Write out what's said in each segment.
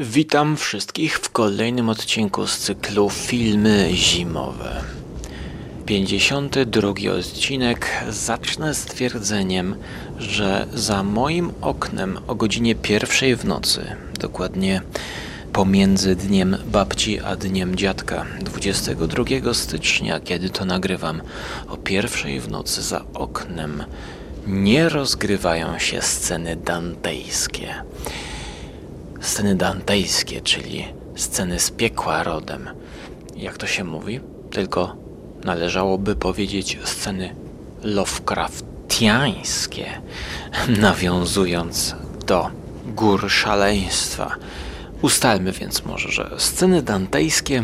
Witam wszystkich w kolejnym odcinku z cyklu Filmy Zimowe. 52 odcinek zacznę stwierdzeniem, że za moim oknem o godzinie pierwszej w nocy, dokładnie pomiędzy dniem babci a dniem dziadka, 22 stycznia, kiedy to nagrywam, o pierwszej w nocy za oknem nie rozgrywają się sceny dantejskie sceny dantejskie, czyli sceny z piekła rodem. Jak to się mówi? Tylko należałoby powiedzieć sceny Lovecraftiańskie, nawiązując do gór szaleństwa. Ustalmy więc może, że sceny dantejskie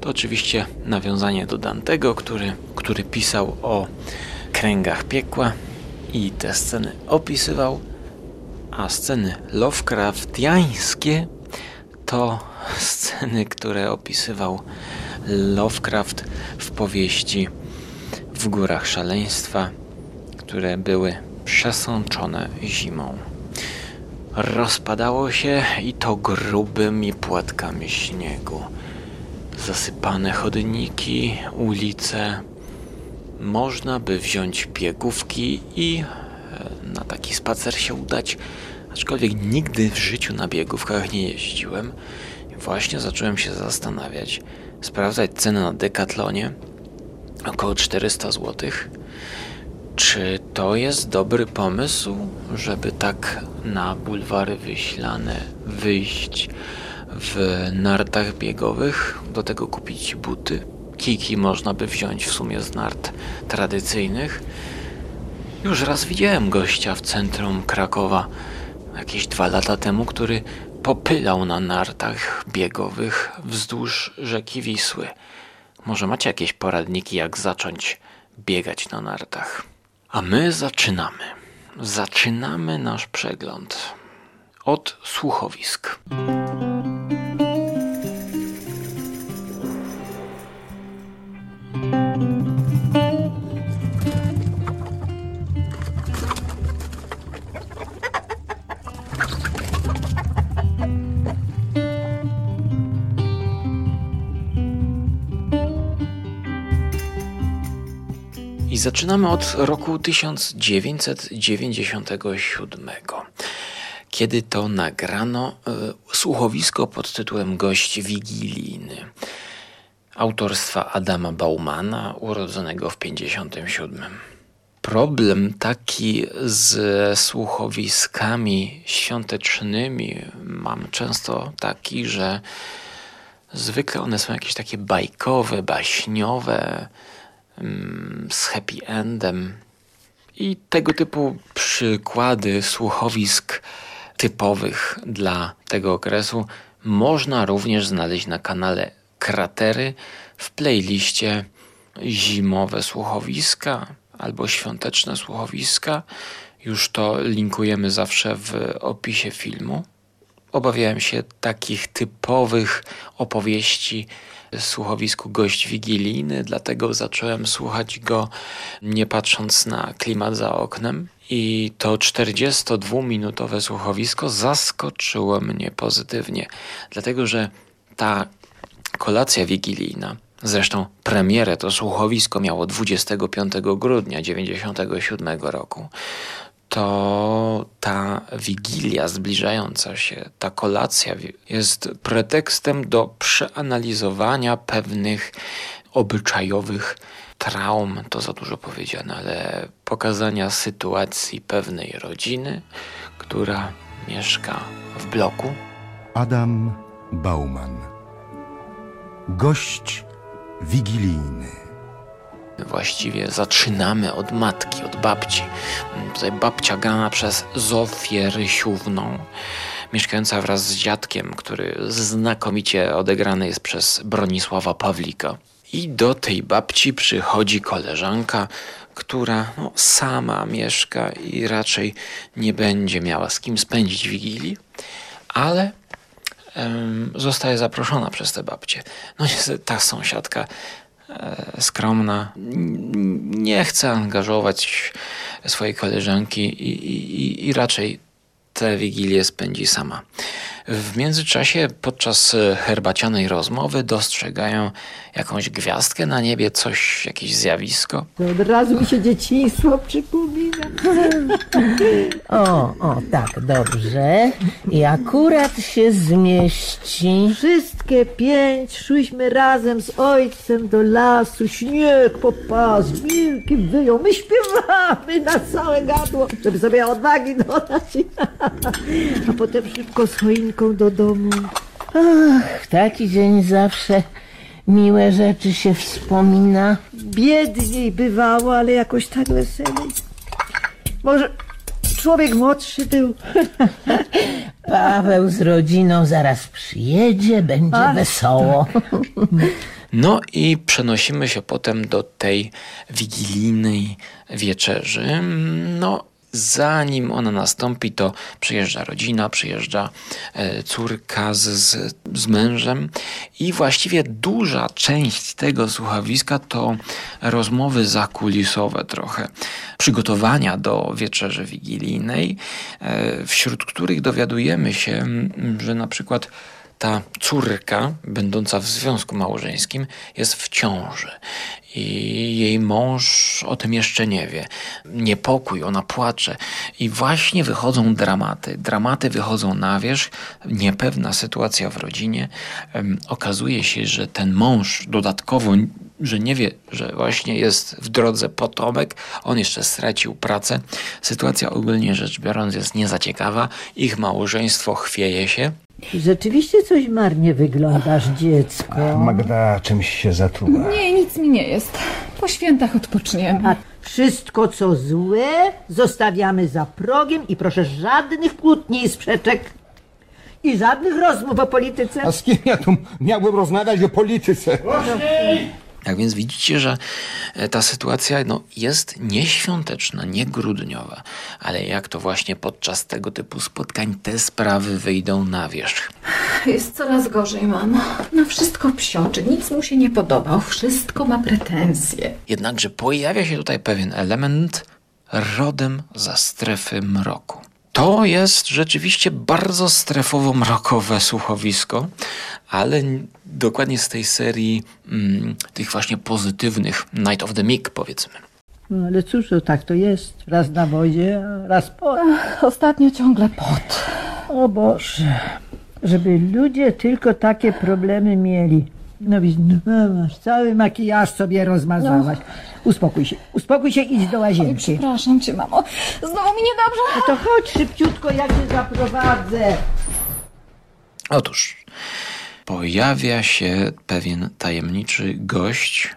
to oczywiście nawiązanie do Dantego, który, który pisał o kręgach piekła i te sceny opisywał a sceny Lovecraftiańskie to sceny, które opisywał Lovecraft w powieści W górach szaleństwa, które były przesączone zimą. Rozpadało się i to grubymi płatkami śniegu. Zasypane chodniki, ulice. Można by wziąć biegówki i na taki spacer się udać, aczkolwiek nigdy w życiu na biegówkach nie jeździłem. Właśnie zacząłem się zastanawiać, sprawdzać cenę na Decathlonie, około 400 zł. Czy to jest dobry pomysł, żeby tak na bulwary wyślane wyjść w nartach biegowych, do tego kupić buty? Kiki można by wziąć w sumie z nart tradycyjnych już raz widziałem gościa w centrum Krakowa jakieś dwa lata temu, który popylał na nartach biegowych wzdłuż rzeki Wisły. Może macie jakieś poradniki, jak zacząć biegać na nartach? A my zaczynamy. Zaczynamy nasz przegląd od słuchowisk. Zaczynamy od roku 1997, kiedy to nagrano y, słuchowisko pod tytułem Gość Wigilijny autorstwa Adama Baumana, urodzonego w 57. Problem taki z słuchowiskami świątecznymi mam często taki, że zwykle one są jakieś takie bajkowe, baśniowe, z happy endem. I tego typu przykłady słuchowisk typowych dla tego okresu można również znaleźć na kanale Kratery w playliście zimowe słuchowiska albo świąteczne słuchowiska. Już to linkujemy zawsze w opisie filmu. Obawiałem się takich typowych opowieści słuchowisku gość wigilijny, dlatego zacząłem słuchać go nie patrząc na klimat za oknem. I to 42-minutowe słuchowisko zaskoczyło mnie pozytywnie, dlatego że ta kolacja wigilijna, zresztą premierę to słuchowisko miało 25 grudnia 1997 roku, to ta wigilia zbliżająca się, ta kolacja jest pretekstem do przeanalizowania pewnych obyczajowych traum, to za dużo powiedziane, ale pokazania sytuacji pewnej rodziny, która mieszka w bloku. Adam Bauman. Gość wigilijny. Właściwie zaczynamy od matki, od babci. Tutaj babcia grana przez Zofię Rysiówną, mieszkająca wraz z dziadkiem, który znakomicie odegrany jest przez Bronisława Pawlika. I do tej babci przychodzi koleżanka, która no, sama mieszka i raczej nie będzie miała z kim spędzić wigilii, ale zostaje zaproszona przez tę babcię. No niestety ta sąsiadka skromna, nie chce angażować swojej koleżanki i, i, i raczej tę wigilię spędzi sama. W międzyczasie podczas e, herbacianej rozmowy dostrzegają jakąś gwiazdkę na niebie, coś, jakieś zjawisko. To od razu mi się dzieciństwo przypomina. O, o, tak, dobrze. I akurat się zmieści. Wszystkie pięć szłyśmy razem z ojcem do lasu. Śnieg popas, wilki wyją. My śpiewamy na całe gadło, żeby sobie odwagi dodać. A potem szybko z do domu. W taki dzień zawsze miłe rzeczy się wspomina. Biedniej bywało, ale jakoś tak weselej. Może człowiek młodszy był. Paweł z rodziną zaraz przyjedzie, będzie wesoło. No i przenosimy się potem do tej wigilijnej wieczerzy. No, zanim ona nastąpi, to przyjeżdża rodzina, przyjeżdża e, córka z, z, z mężem i właściwie duża część tego słuchowiska to rozmowy zakulisowe trochę. Przygotowania do wieczerzy wigilijnej, e, wśród których dowiadujemy się, że na przykład ta córka, będąca w związku małżeńskim, jest w ciąży i jej mąż o tym jeszcze nie wie. Niepokój, ona płacze i właśnie wychodzą dramaty. Dramaty wychodzą na wierzch, niepewna sytuacja w rodzinie. Okazuje się, że ten mąż dodatkowo że nie wie, że właśnie jest w drodze potomek, on jeszcze stracił pracę. Sytuacja ogólnie rzecz biorąc jest niezaciekawa, ich małżeństwo chwieje się. Rzeczywiście coś marnie wyglądasz, dziecko. Magda czymś się zatruła. Nie, nic mi nie jest. Po świętach odpoczniemy. A wszystko, co złe, zostawiamy za progiem i proszę żadnych kłótni i sprzeczek. I żadnych rozmów o polityce. A z kim ja tu miałbym rozmawiać o polityce? Tak więc widzicie, że e, ta sytuacja no, jest nieświąteczna, nie grudniowa, ale jak to właśnie podczas tego typu spotkań te sprawy wyjdą na wierzch. Jest coraz gorzej, mamo. Na wszystko psioczy. Nic mu się nie podobał. Wszystko ma pretensje. Jednakże pojawia się tutaj pewien element rodem za strefy mroku. To jest rzeczywiście bardzo strefowo-mrokowe słuchowisko, ale dokładnie z tej serii mm, tych właśnie pozytywnych Night of the Meek powiedzmy. No, ale cóż, to tak to jest. Raz na wozie, a raz po. Ostatnio ciągle pot. O Boże. Żeby ludzie tylko takie problemy mieli. No widzisz, no, masz cały makijaż sobie rozmazałaś. Uspokój się, uspokój się, idź do łazienki. Przepraszam cię, mamo. Znowu mi niedobrze. No to chodź szybciutko, ja cię zaprowadzę. Otóż pojawia się pewien tajemniczy gość,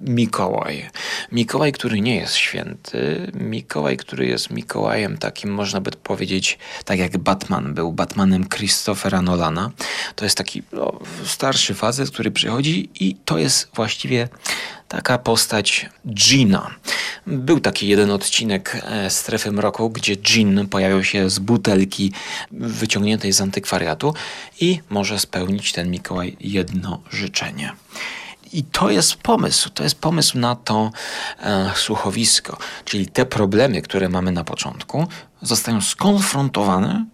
Mikołaj. Mikołaj, który nie jest święty, Mikołaj, który jest Mikołajem takim, można by powiedzieć, tak jak Batman był Batmanem Christophera Nolana. To jest taki no, starszy facet, który przychodzi i to jest właściwie taka postać Gina. Był taki jeden odcinek e, Strefy Mroku, gdzie Gin pojawiał się z butelki wyciągniętej z antykwariatu i może spełnić ten Mikołaj jedno życzenie. I to jest pomysł, to jest pomysł na to e, słuchowisko, czyli te problemy, które mamy na początku, zostają skonfrontowane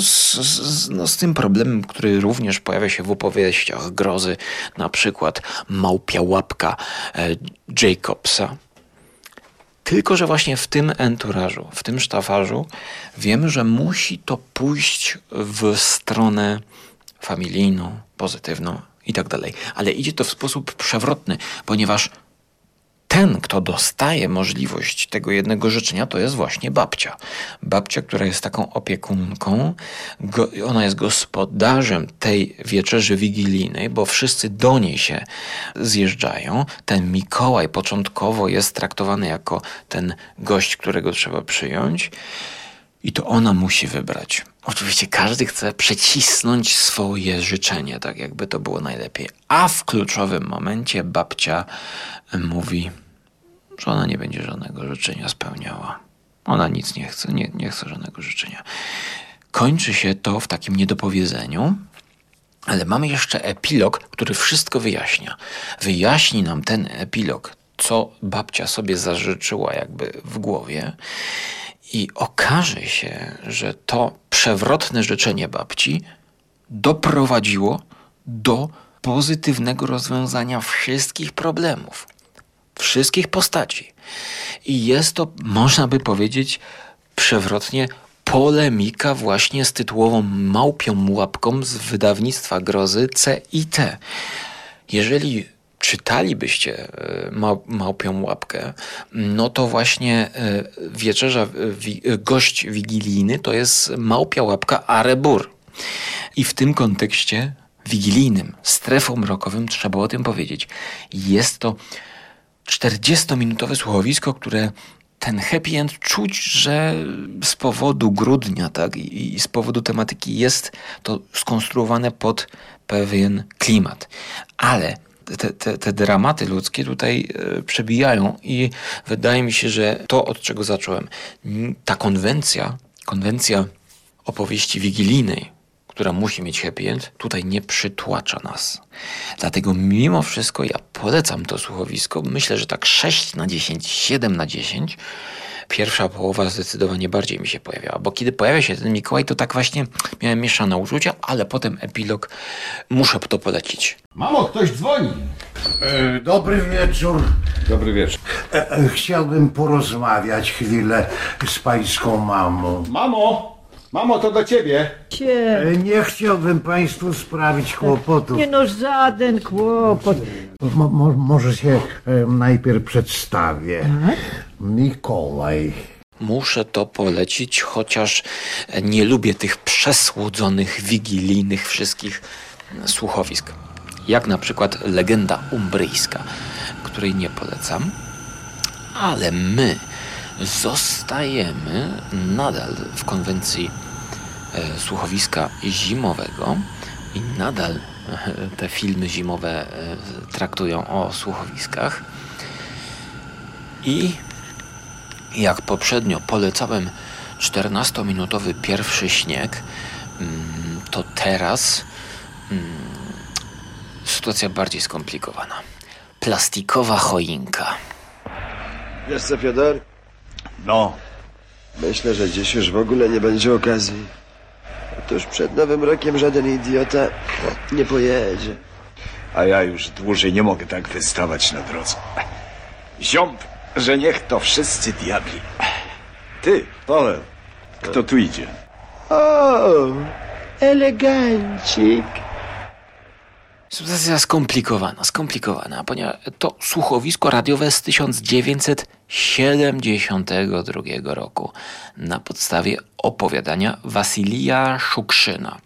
z, z, no, z tym problemem, który również pojawia się w opowieściach grozy, na przykład Małpia Łapka e, Jacobsa. Tylko, że właśnie w tym enturażu, w tym sztafarzu wiemy, że musi to pójść w stronę familijną, pozytywną i tak dalej. Ale idzie to w sposób przewrotny, ponieważ ten, kto dostaje możliwość tego jednego życzenia, to jest właśnie babcia. Babcia, która jest taką opiekunką, go, ona jest gospodarzem tej wieczerzy wigilijnej, bo wszyscy do niej się zjeżdżają. Ten Mikołaj początkowo jest traktowany jako ten gość, którego trzeba przyjąć. I to ona musi wybrać. Oczywiście każdy chce przecisnąć swoje życzenie, tak jakby to było najlepiej. A w kluczowym momencie babcia mówi, że ona nie będzie żadnego życzenia spełniała. Ona nic nie chce, nie, nie chce żadnego życzenia. Kończy się to w takim niedopowiedzeniu, ale mamy jeszcze epilog, który wszystko wyjaśnia. Wyjaśni nam ten epilog, co babcia sobie zażyczyła jakby w głowie. I okaże się, że to przewrotne życzenie babci doprowadziło do pozytywnego rozwiązania wszystkich problemów, wszystkich postaci. I jest to, można by powiedzieć, przewrotnie polemika właśnie z tytułową małpią łapką z wydawnictwa grozy C i T. Jeżeli czytalibyście e, mał, małpią łapkę, no to właśnie e, wieczerza, wi, gość wigilijny to jest małpia łapka Arebur. I w tym kontekście wigilijnym, strefą mrokowym, trzeba o tym powiedzieć. Jest to 40-minutowe słuchowisko, które ten happy end czuć, że z powodu grudnia, tak, i z powodu tematyki jest to skonstruowane pod pewien klimat. Ale te, te, te dramaty ludzkie tutaj e, przebijają i wydaje mi się, że to, od czego zacząłem, ta konwencja, konwencja opowieści wigilijnej, która musi mieć happy end, tutaj nie przytłacza nas. Dlatego mimo wszystko ja polecam to słuchowisko. Myślę, że tak 6 na 10, 7 na 10. Pierwsza połowa zdecydowanie bardziej mi się pojawiała, bo kiedy pojawia się ten Mikołaj, to tak właśnie miałem mieszane uczucia, ale potem epilog muszę to polecić. Mamo, ktoś dzwoni. E, Dobry wieczór. Dobry wieczór. E, e, Chciałbym porozmawiać chwilę z pańską mamą. Mamo! Mamo, to do ciebie. Cie, E, Nie chciałbym państwu sprawić kłopotów. nie no, żaden kłopot. Mo, mo, może się e, najpierw przedstawię. Mikołaj. Muszę to polecić, chociaż nie lubię tych przesłodzonych, wigilijnych wszystkich słuchowisk. Jak na przykład legenda umbryjska, której nie polecam. Ale my zostajemy nadal w konwencji słuchowiska zimowego i nadal e, te filmy zimowe e, traktują o słuchowiskach. I jak poprzednio polecałem 14-minutowy pierwszy śnieg, mm, to teraz mm, sytuacja bardziej skomplikowana. Plastikowa choinka. Wiesz co, Fiodor? No. Myślę, że dziś już w ogóle nie będzie okazji. Otóż przed Nowym Rokiem żaden idiota nie pojedzie. A ja już dłużej nie mogę tak wystawać na drodze. Ziąb, że niech to wszyscy diabli. Ty, Paweł. kto tu idzie? O, elegancik. Sytuacja skomplikowana, skomplikowana, ponieważ to słuchowisko radiowe z 1972 roku na podstawie opowiadania Wasilija Szukrzyna.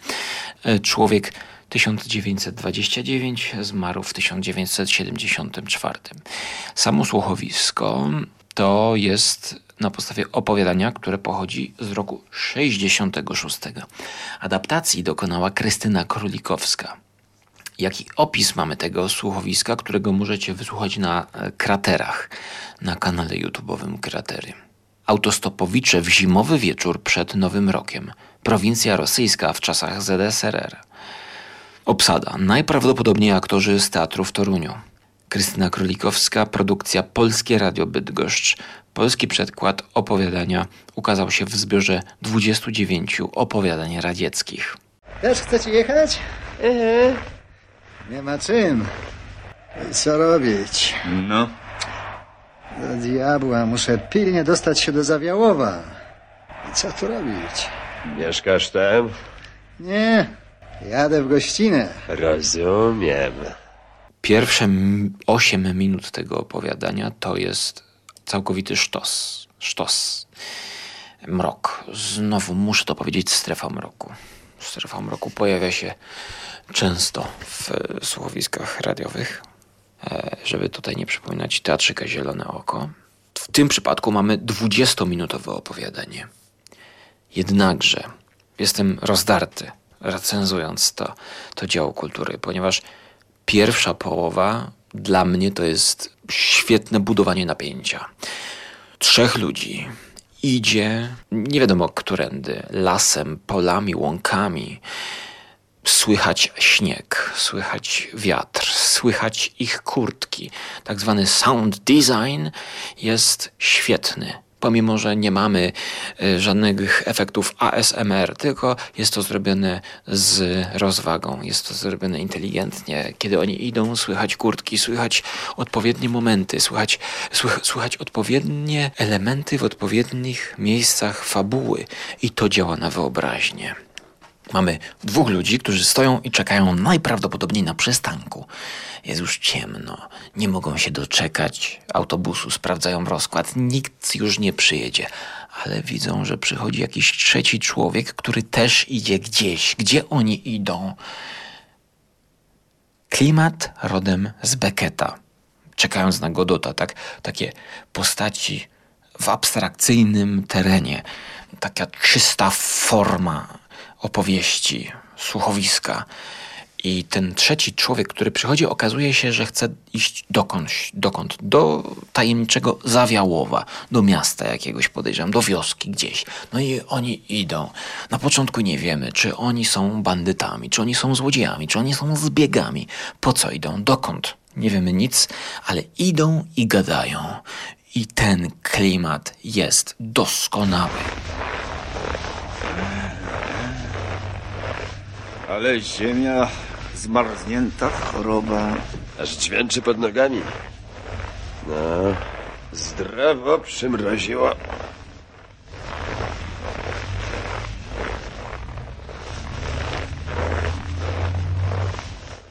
E, Człowiek 1929 zmarł w 1974. Samo słuchowisko to jest na podstawie opowiadania, które pochodzi z roku 66. Adaptacji dokonała Krystyna Królikowska. Jaki opis mamy tego słuchowiska, którego możecie wysłuchać na e, kraterach, na kanale YouTube'owym Kratery. Autostopowicze w zimowy wieczór przed Nowym Rokiem. Prowincja rosyjska w czasach ZSRR. Obsada. Najprawdopodobniej aktorzy z teatru w Toruniu. Krystyna Królikowska, produkcja Polskie Radio Bydgoszcz. Polski przedkład opowiadania ukazał się w zbiorze 29 opowiadań radzieckich. Też chcecie jechać? Nie ma czym. Co robić? No. Do diabła, muszę pilnie dostać się do Zawiałowa. I co tu robić? Mieszkasz tam? Nie, jadę w gościnę. Rozumiem. Pierwsze 8 minut tego opowiadania to jest całkowity sztos. Sztos. Mrok. Znowu muszę to powiedzieć, strefa mroku. Strefa mroku pojawia się często w e, słuchowiskach radiowych, e, żeby tutaj nie przypominać Teatrzyka Zielone Oko. W tym przypadku mamy 20-minutowe opowiadanie. Jednakże jestem rozdarty, recenzując to, to dzieło kultury, ponieważ pierwsza połowa dla mnie to jest świetne budowanie napięcia. Trzech ludzi idzie, nie wiadomo którędy, lasem, polami, łąkami. Słychać śnieg, słychać wiatr, słychać ich kurtki. Tak zwany sound design jest świetny. Pomimo, że nie mamy y, żadnych efektów ASMR, tylko jest to zrobione z rozwagą, jest to zrobione inteligentnie. Kiedy oni idą, słychać kurtki, słychać odpowiednie momenty, słychać, słych, słychać odpowiednie elementy w odpowiednich miejscach fabuły i to działa na wyobraźnię. Mamy dwóch ludzi, którzy stoją i czekają najprawdopodobniej na przystanku. Jest już ciemno, nie mogą się doczekać autobusu, sprawdzają rozkład, nikt już nie przyjedzie, ale widzą, że przychodzi jakiś trzeci człowiek, który też idzie gdzieś. Gdzie oni idą? Klimat rodem z Becketa. Czekając na Godota, tak? Takie postaci w abstrakcyjnym terenie. Taka czysta forma opowieści, słuchowiska. I ten trzeci człowiek, który przychodzi, okazuje się, że chce iść dokądś, dokąd? Do tajemniczego Zawiałowa, do miasta jakiegoś podejrzewam, do wioski gdzieś. No i oni idą. Na początku nie wiemy, czy oni są bandytami, czy oni są złodziejami, czy oni są zbiegami. Po co idą? Dokąd? Nie wiemy nic, ale idą i gadają. I ten klimat jest doskonały. Ale ziemia zmarznięta, choroba. Aż dźwięczy pod nogami. No, zdrowo przymroziło.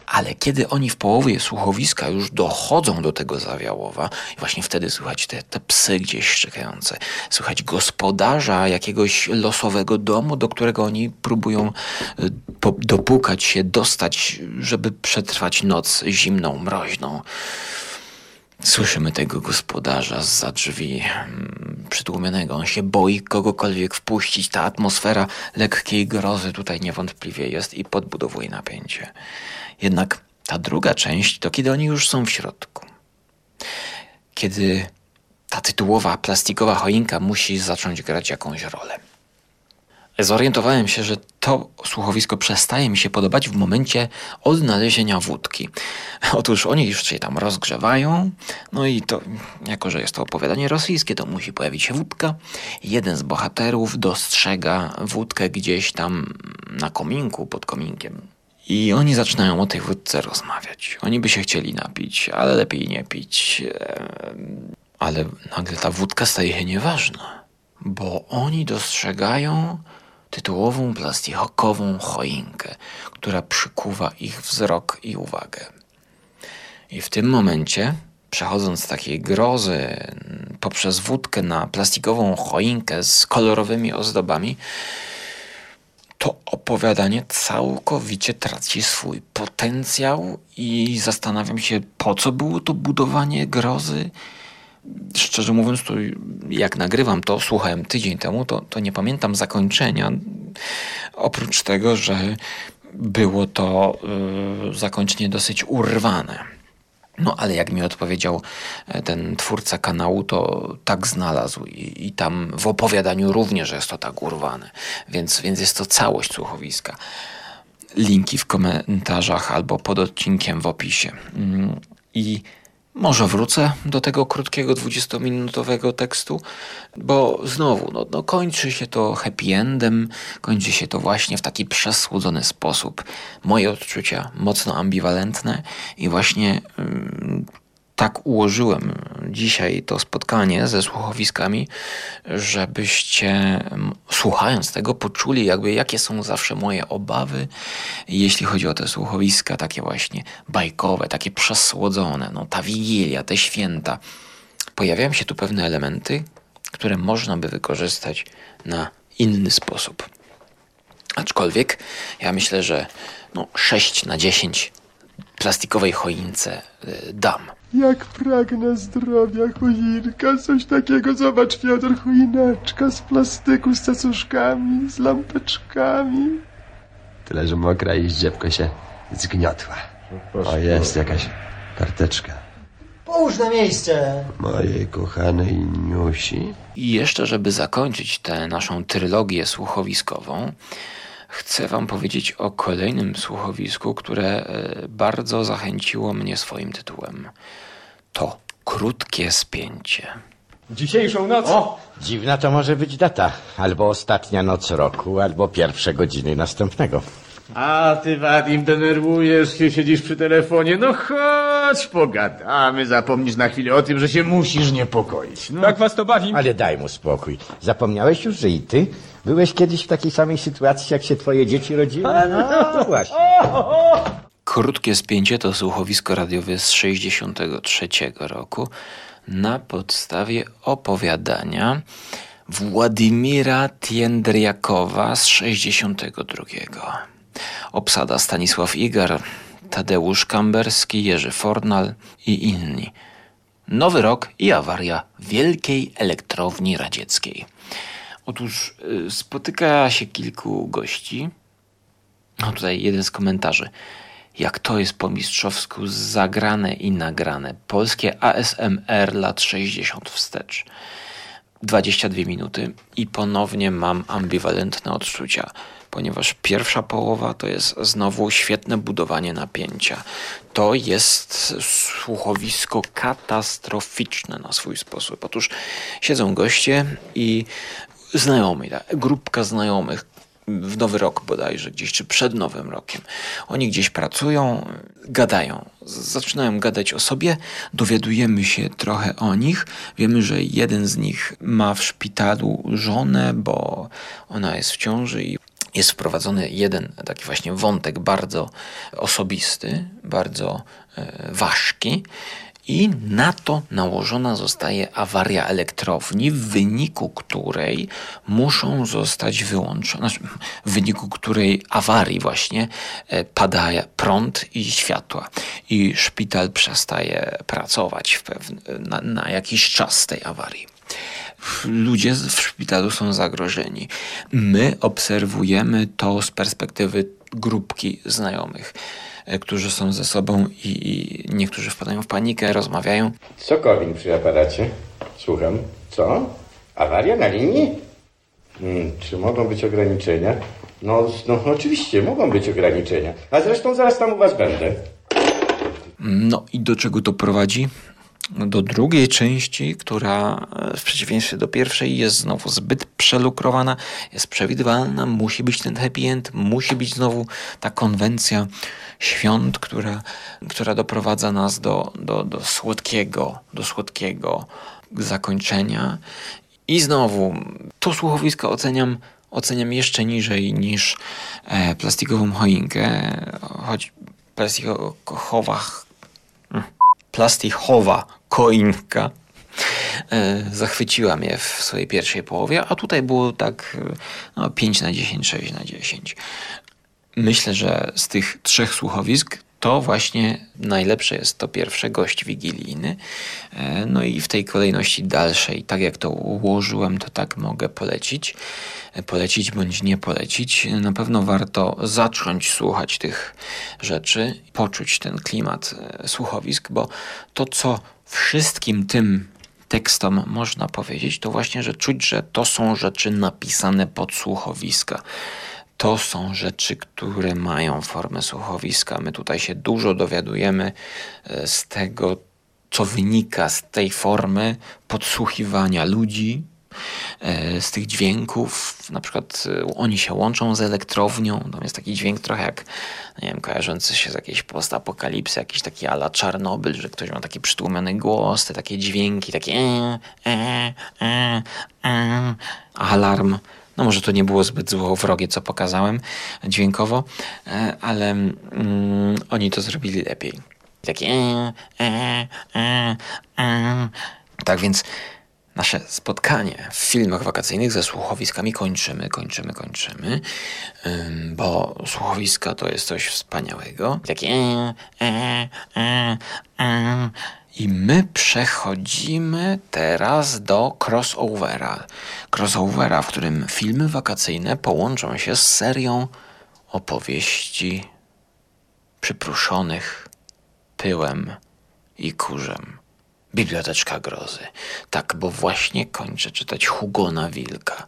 Ale kiedy oni w połowie słuchowiska już dochodzą do tego zawiałowa, właśnie wtedy słychać te, te psy gdzieś szczekające, słychać gospodarza jakiegoś losowego domu, do którego oni próbują po, dopukać się, dostać, żeby przetrwać noc zimną, mroźną. Słyszymy tego gospodarza za drzwi mm, przytłumionego. On się boi kogokolwiek wpuścić. Ta atmosfera lekkiej grozy tutaj niewątpliwie jest i podbudowuje napięcie. Jednak ta druga część to kiedy oni już są w środku. Kiedy ta tytułowa plastikowa choinka musi zacząć grać jakąś rolę. Zorientowałem się, że to słuchowisko przestaje mi się podobać w momencie odnalezienia wódki. Otóż oni już się tam rozgrzewają, no i to, jako że jest to opowiadanie rosyjskie, to musi pojawić się wódka. Jeden z bohaterów dostrzega wódkę gdzieś tam na kominku, pod kominkiem. I oni zaczynają o tej wódce rozmawiać. Oni by się chcieli napić, ale lepiej nie pić. Ale nagle ta wódka staje się nieważna, bo oni dostrzegają tytułową plastikową choinkę, która przykuwa ich wzrok i uwagę. I w tym momencie, przechodząc z takiej grozy poprzez wódkę na plastikową choinkę z kolorowymi ozdobami, to opowiadanie całkowicie traci swój potencjał i zastanawiam się, po co było to budowanie grozy. Szczerze mówiąc, to jak nagrywam to, słuchałem tydzień temu, to, to nie pamiętam zakończenia. Oprócz tego, że było to y, zakończenie dosyć urwane. No ale jak mi odpowiedział e, ten twórca kanału, to tak znalazł i, i tam w opowiadaniu również jest to tak urwane. Więc, więc jest to całość słuchowiska. Linki w komentarzach albo pod odcinkiem w opisie. Mm, I może wrócę do tego krótkiego 20-minutowego tekstu, bo znowu, no, no kończy się to happy endem, kończy się to właśnie w taki przesłodzony sposób. Moje odczucia mocno ambiwalentne i właśnie ym, tak ułożyłem dzisiaj to spotkanie ze słuchowiskami, żebyście słuchając tego poczuli jakby jakie są zawsze moje obawy, jeśli chodzi o te słuchowiska takie właśnie bajkowe, takie przesłodzone, no ta wigilia, te święta. Pojawiają się tu pewne elementy, które można by wykorzystać na inny sposób. Aczkolwiek ja myślę, że no 6 na 10 plastikowej choince y, dam. Jak pragnę zdrowia, choinka, coś takiego. Zobacz, Fiodor, choineczka z plastyku, z cacuszkami, z lampeczkami. Tyle, że mokra i zdziebko się zgniotła. O, jest jakaś karteczka. Połóż na miejsce. Mojej kochanej Niusi. I jeszcze, żeby zakończyć tę naszą trylogię słuchowiskową, chcę Wam powiedzieć o kolejnym słuchowisku, które e, bardzo zachęciło mnie swoim tytułem. To krótkie spięcie. Dzisiejszą noc. O! Dziwna to może być data. Albo ostatnia noc roku, albo pierwsze godziny następnego. A ty, Wadim, denerwujesz się, siedzisz przy telefonie. No chodź, pogadamy, zapomnisz na chwilę o tym, że się musisz niepokoić. No. Tak was to bawi? Ale daj mu spokój. Zapomniałeś już, że i ty byłeś kiedyś w takiej samej sytuacji, jak się twoje dzieci rodziły? No właśnie. Krótkie spięcie to słuchowisko radiowe z 63 roku na podstawie opowiadania Władimira Tiendriakowa z 62. Obsada Stanisław Igar, Tadeusz Kamberski, Jerzy Fornal i inni. Nowy rok i awaria Wielkiej Elektrowni Radzieckiej. Otóż y, spotyka się kilku gości. No tutaj jeden z komentarzy. Jak to jest po mistrzowsku zagrane i nagrane. Polskie ASMR lat 60 wstecz. 22 minuty i ponownie mam ambiwalentne odczucia, ponieważ pierwsza połowa to jest znowu świetne budowanie napięcia. To jest słuchowisko katastroficzne na swój sposób. Otóż siedzą goście i znajomi, tak, grupka znajomych, w nowy rok bodajże, gdzieś czy przed nowym rokiem. Oni gdzieś pracują, gadają, zaczynają gadać o sobie, dowiadujemy się trochę o nich. Wiemy, że jeden z nich ma w szpitalu żonę, bo ona jest w ciąży i jest wprowadzony jeden taki właśnie wątek bardzo osobisty, bardzo e, ważki. I na to nałożona zostaje awaria elektrowni, w wyniku której muszą zostać wyłączone, znaczy, w wyniku której awarii właśnie e, pada prąd i światła. I szpital przestaje pracować w na, na jakiś czas tej awarii ludzie w szpitalu są zagrożeni. My obserwujemy to z perspektywy grupki znajomych, którzy są ze sobą i, i niektórzy wpadają w panikę, rozmawiają. Co Korwin przy aparacie? Słucham. Co? Awaria na linii? Hmm, czy mogą być ograniczenia? No, no oczywiście, mogą być ograniczenia. A zresztą zaraz tam u was będę. No i do czego to prowadzi? do drugiej części, która e, w przeciwieństwie do pierwszej jest znowu zbyt przelukrowana, jest przewidywalna, musi być ten happy end, musi być znowu ta konwencja świąt, która, która doprowadza nas do, do, do słodkiego, do słodkiego zakończenia. I znowu to słuchowisko oceniam oceniam jeszcze niżej niż e, plastikową choinkę, choć plastikowa plastikowa koinka e, zachwyciła mnie w swojej pierwszej połowie, a tutaj było tak no, 5 na 10, 6 na 10. Myślę, że z tych trzech słuchowisk to właśnie najlepsze jest to pierwsze, gość wigilijny. E, no i w tej kolejności dalszej, tak jak to ułożyłem, to tak mogę polecić. E, polecić bądź nie polecić. Na pewno warto zacząć słuchać tych rzeczy, poczuć ten klimat e, słuchowisk, bo to, co wszystkim tym tekstom można powiedzieć, to właśnie, że czuć, że to są rzeczy napisane pod słuchowiska to są rzeczy, które mają formę słuchowiska. My tutaj się dużo dowiadujemy e, z tego, co wynika z tej formy podsłuchiwania ludzi, e, z tych dźwięków, na przykład e, oni się łączą z elektrownią, tam jest taki dźwięk trochę jak, nie wiem, kojarzący się z jakiejś postapokalipsy, jakiś taki ala Czarnobyl, że ktoś ma taki przytłumiony głos, te takie dźwięki, takie alarm. No może to nie było zbyt złowrogie, co pokazałem dźwiękowo, e, ale mm, oni to zrobili lepiej. Takie e, e, e, e. Tak więc nasze spotkanie w filmach wakacyjnych ze słuchowiskami kończymy, kończymy, kończymy, bo słuchowiska to jest coś wspaniałego. Takie e. I my przechodzimy teraz do crossovera. Crossovera, w którym filmy wakacyjne połączą się z serią opowieści przypruszonych pyłem i kurzem. Biblioteczka grozy. Tak, bo właśnie kończę czytać Hugona Wilka.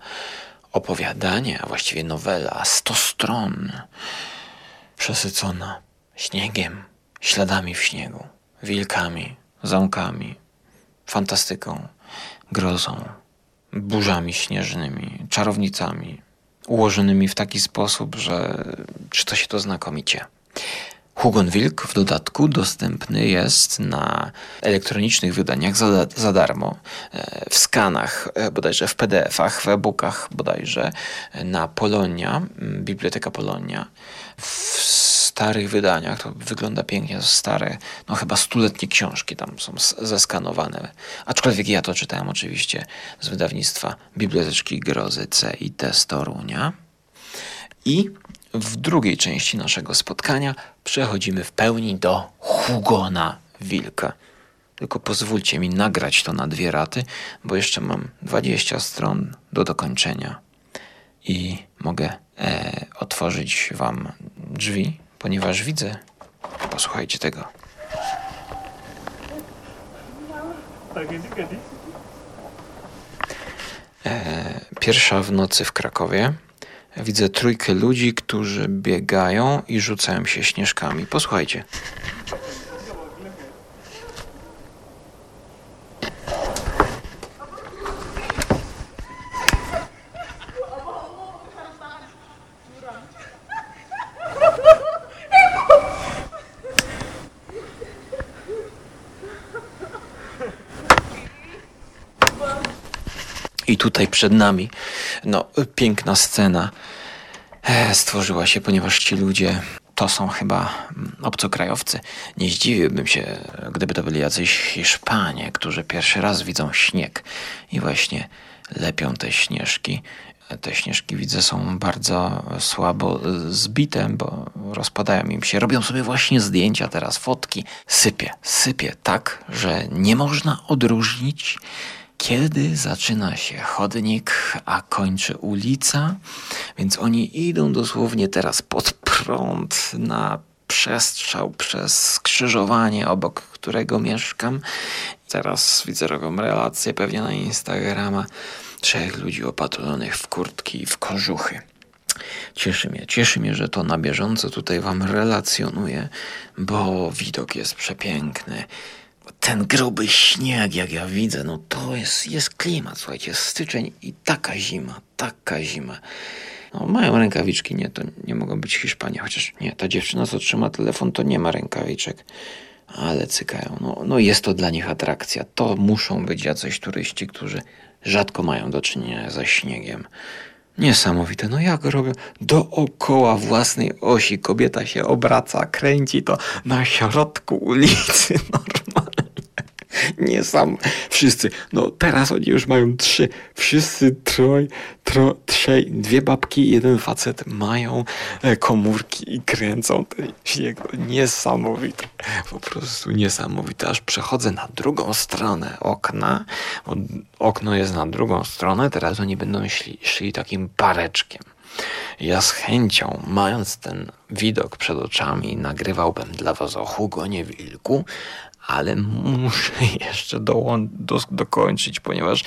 Opowiadanie, a właściwie nowela, sto stron, przesycona śniegiem, śladami w śniegu, wilkami, zamkami, fantastyką. grozą, burzami śnieżnymi, czarownicami, ułożonymi w taki sposób, że czyta się to znakomicie. Hugon Wilk w dodatku dostępny jest na elektronicznych wydaniach za, za darmo, e, w skanach, e, bodajże w PDF-ach, w e-bookach bodajże, e, na Polonia, Biblioteka Polonia. W starych wydaniach to wygląda pięknie, stare, no chyba stuletnie książki tam są zeskanowane. Aczkolwiek ja to czytałem oczywiście z wydawnictwa Biblioteczki Grozy C i T z Torunia. I w drugiej części naszego spotkania przechodzimy w pełni do Hugona Wilka. Tylko pozwólcie mi nagrać to na dwie raty, bo jeszcze mam 20 stron do dokończenia. I mogę e, otworzyć Wam drzwi, ponieważ widzę. Posłuchajcie tego. E, pierwsza w nocy w Krakowie. Widzę trójkę ludzi, którzy biegają i rzucają się śnieżkami. Posłuchajcie. Tutaj przed nami, no, piękna scena e, stworzyła się, ponieważ ci ludzie to są chyba mm, obcokrajowcy. Nie zdziwiłbym się, gdyby to byli jacyś Hiszpanie, którzy pierwszy raz widzą śnieg i właśnie lepią te śnieżki. Te śnieżki widzę są bardzo słabo zbite, bo rozpadają im się. Robią sobie właśnie zdjęcia teraz, fotki. Sypie, sypie tak, że nie można odróżnić kiedy zaczyna się chodnik, a kończy ulica, więc oni idą dosłownie teraz pod prąd na przestrzał przez skrzyżowanie, obok którego mieszkam. Teraz widzę taką relację pewnie na Instagrama trzech ludzi opatrzonych w kurtki i w kożuchy. Cieszy mnie, cieszy mnie, że to na bieżąco tutaj Wam relacjonuję, bo widok jest przepiękny ten gruby śnieg, jak ja widzę, no to jest, jest klimat, słuchajcie, styczeń i taka zima, taka zima. No, mają rękawiczki, nie, to nie mogą być Hiszpanie, chociaż nie, ta dziewczyna, co trzyma telefon, to nie ma rękawiczek, ale cykają. No, no jest to dla nich atrakcja. To muszą być jacyś turyści, którzy rzadko mają do czynienia ze śniegiem. Niesamowite. No jak robią? Dookoła własnej osi kobieta się obraca, kręci to na środku ulicy normalnie. Nie sam. Wszyscy. No teraz oni już mają trzy. Wszyscy troj, tro, trzej, dwie babki jeden facet mają e, komórki i kręcą ten śnieg. Niesamowite. Po prostu niesamowite. Aż przechodzę na drugą stronę okna. Okno jest na drugą stronę. Teraz oni będą szli, szli takim pareczkiem. Ja z chęcią, mając ten widok przed oczami, nagrywałbym dla was o Hugonie Wilku, ale muszę jeszcze dołą- do, dokończyć, ponieważ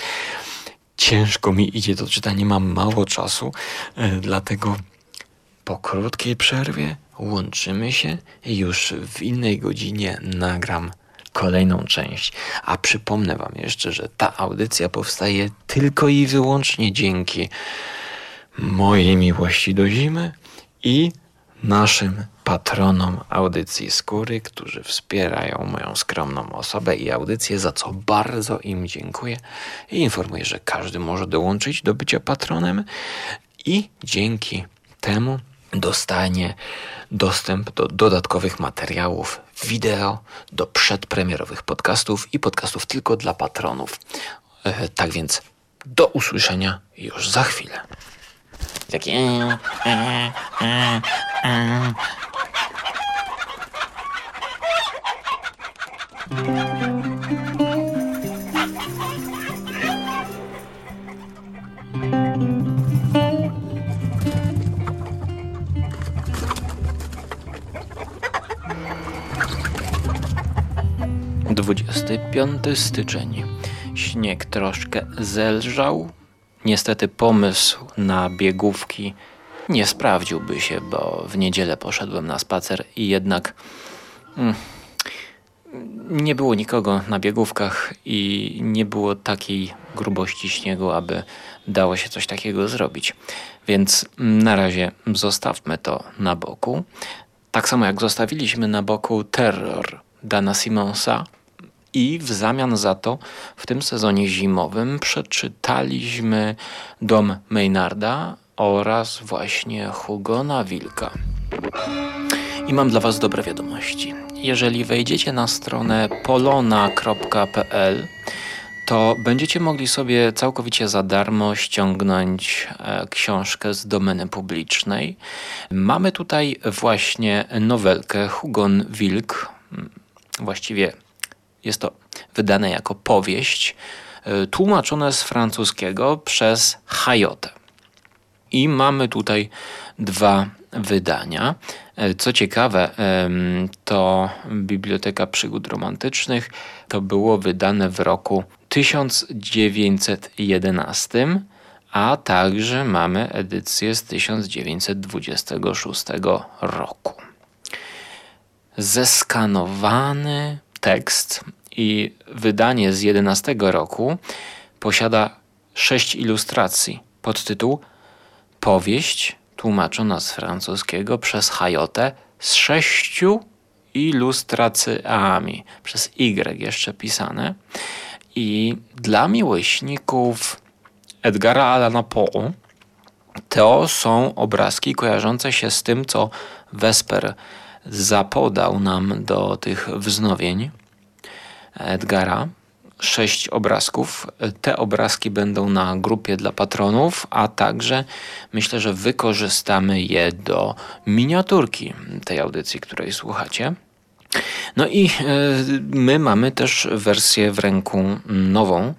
ciężko mi idzie to czytanie, mam mało czasu, e, dlatego po krótkiej przerwie łączymy się już w innej godzinie nagram kolejną część. A przypomnę Wam jeszcze, że ta audycja powstaje tylko i wyłącznie dzięki mojej miłości do zimy i naszym patronom audycji Skóry, którzy wspierają moją skromną osobę i audycję, za co bardzo im dziękuję i informuję, że każdy może dołączyć do bycia patronem i dzięki temu dostanie dostęp do dodatkowych materiałów wideo, do przedpremierowych podcastów i podcastów tylko dla patronów. E, tak więc do usłyszenia już za chwilę. Takie. E, e, e, e. Dwudziesty piąty styczeń. Śnieg troszkę zelżał. Niestety pomysł na biegówki nie sprawdziłby się, bo w niedzielę poszedłem na spacer i jednak. Mm, nie było nikogo na biegówkach i nie było takiej grubości śniegu, aby dało się coś takiego zrobić. Więc na razie zostawmy to na boku. Tak samo jak zostawiliśmy na boku terror Dana Simonsa i w zamian za to w tym sezonie zimowym przeczytaliśmy Dom Maynarda oraz właśnie Hugona Wilka. I mam dla Was dobre wiadomości. Jeżeli wejdziecie na stronę polona.pl, to będziecie mogli sobie całkowicie za darmo ściągnąć e, książkę z domeny publicznej. Mamy tutaj właśnie nowelkę Hugon Wilk. Właściwie jest to wydane jako powieść, e, tłumaczone z francuskiego przez Hayotę. I mamy tutaj dwa wydania. E, co ciekawe, to Biblioteka Przygód Romantycznych to było wydane w roku 1911, a także mamy edycję z 1926 roku. Zeskanowany tekst i wydanie z 11 roku posiada sześć ilustracji pod tytuł Powieść tłumaczona z francuskiego przez Hayotę z sześciu ilustracjami, przez Y jeszcze pisane. I dla miłośników Edgara Allana Poe to są obrazki kojarzące się z tym, co Vesper zapodał nam do tych wznowień Edgara. Sześć obrazków. Te obrazki będą na grupie dla patronów, a także myślę, że wykorzystamy je do miniaturki tej audycji, której słuchacie. No i e, my mamy też wersję w ręku nową,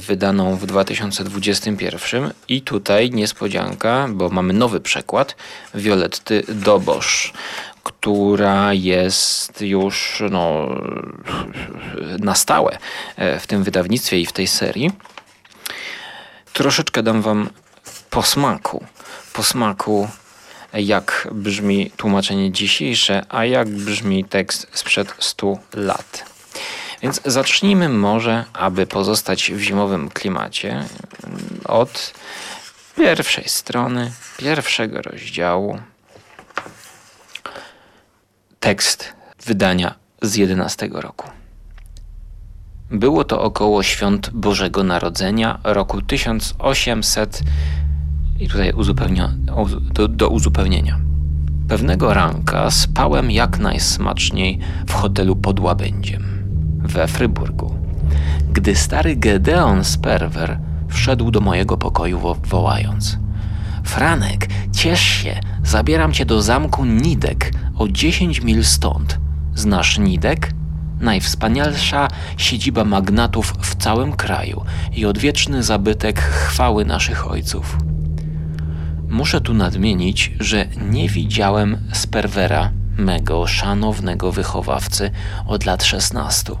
wydaną w 2021 i tutaj niespodzianka, bo mamy nowy przekład Violetty Dobosz, która jest już no, na stałe e, w tym wydawnictwie i w tej serii. Troszeczkę dam wam posmaku, posmaku jak brzmi tłumaczenie dzisiejsze, a jak brzmi tekst sprzed 100 lat. Więc zacznijmy może, aby pozostać w zimowym klimacie, od pierwszej strony, pierwszego rozdziału. Tekst wydania z 11 roku. Było to około świąt Bożego Narodzenia roku 1800 i tutaj do, do uzupełnienia. Pewnego ranka spałem jak najsmaczniej w hotelu pod Łabędziem we Fryburgu, gdy stary Gedeon Sperwer wszedł do mojego pokoju wo wołając Franek, ciesz się, zabieram cię do zamku Nidek o 10 mil stąd. Znasz Nidek? Najwspanialsza siedziba magnatów w całym kraju i odwieczny zabytek chwały naszych ojców. Muszę tu nadmienić, że nie widziałem Sperwera, mego szanownego wychowawcy, od lat 16,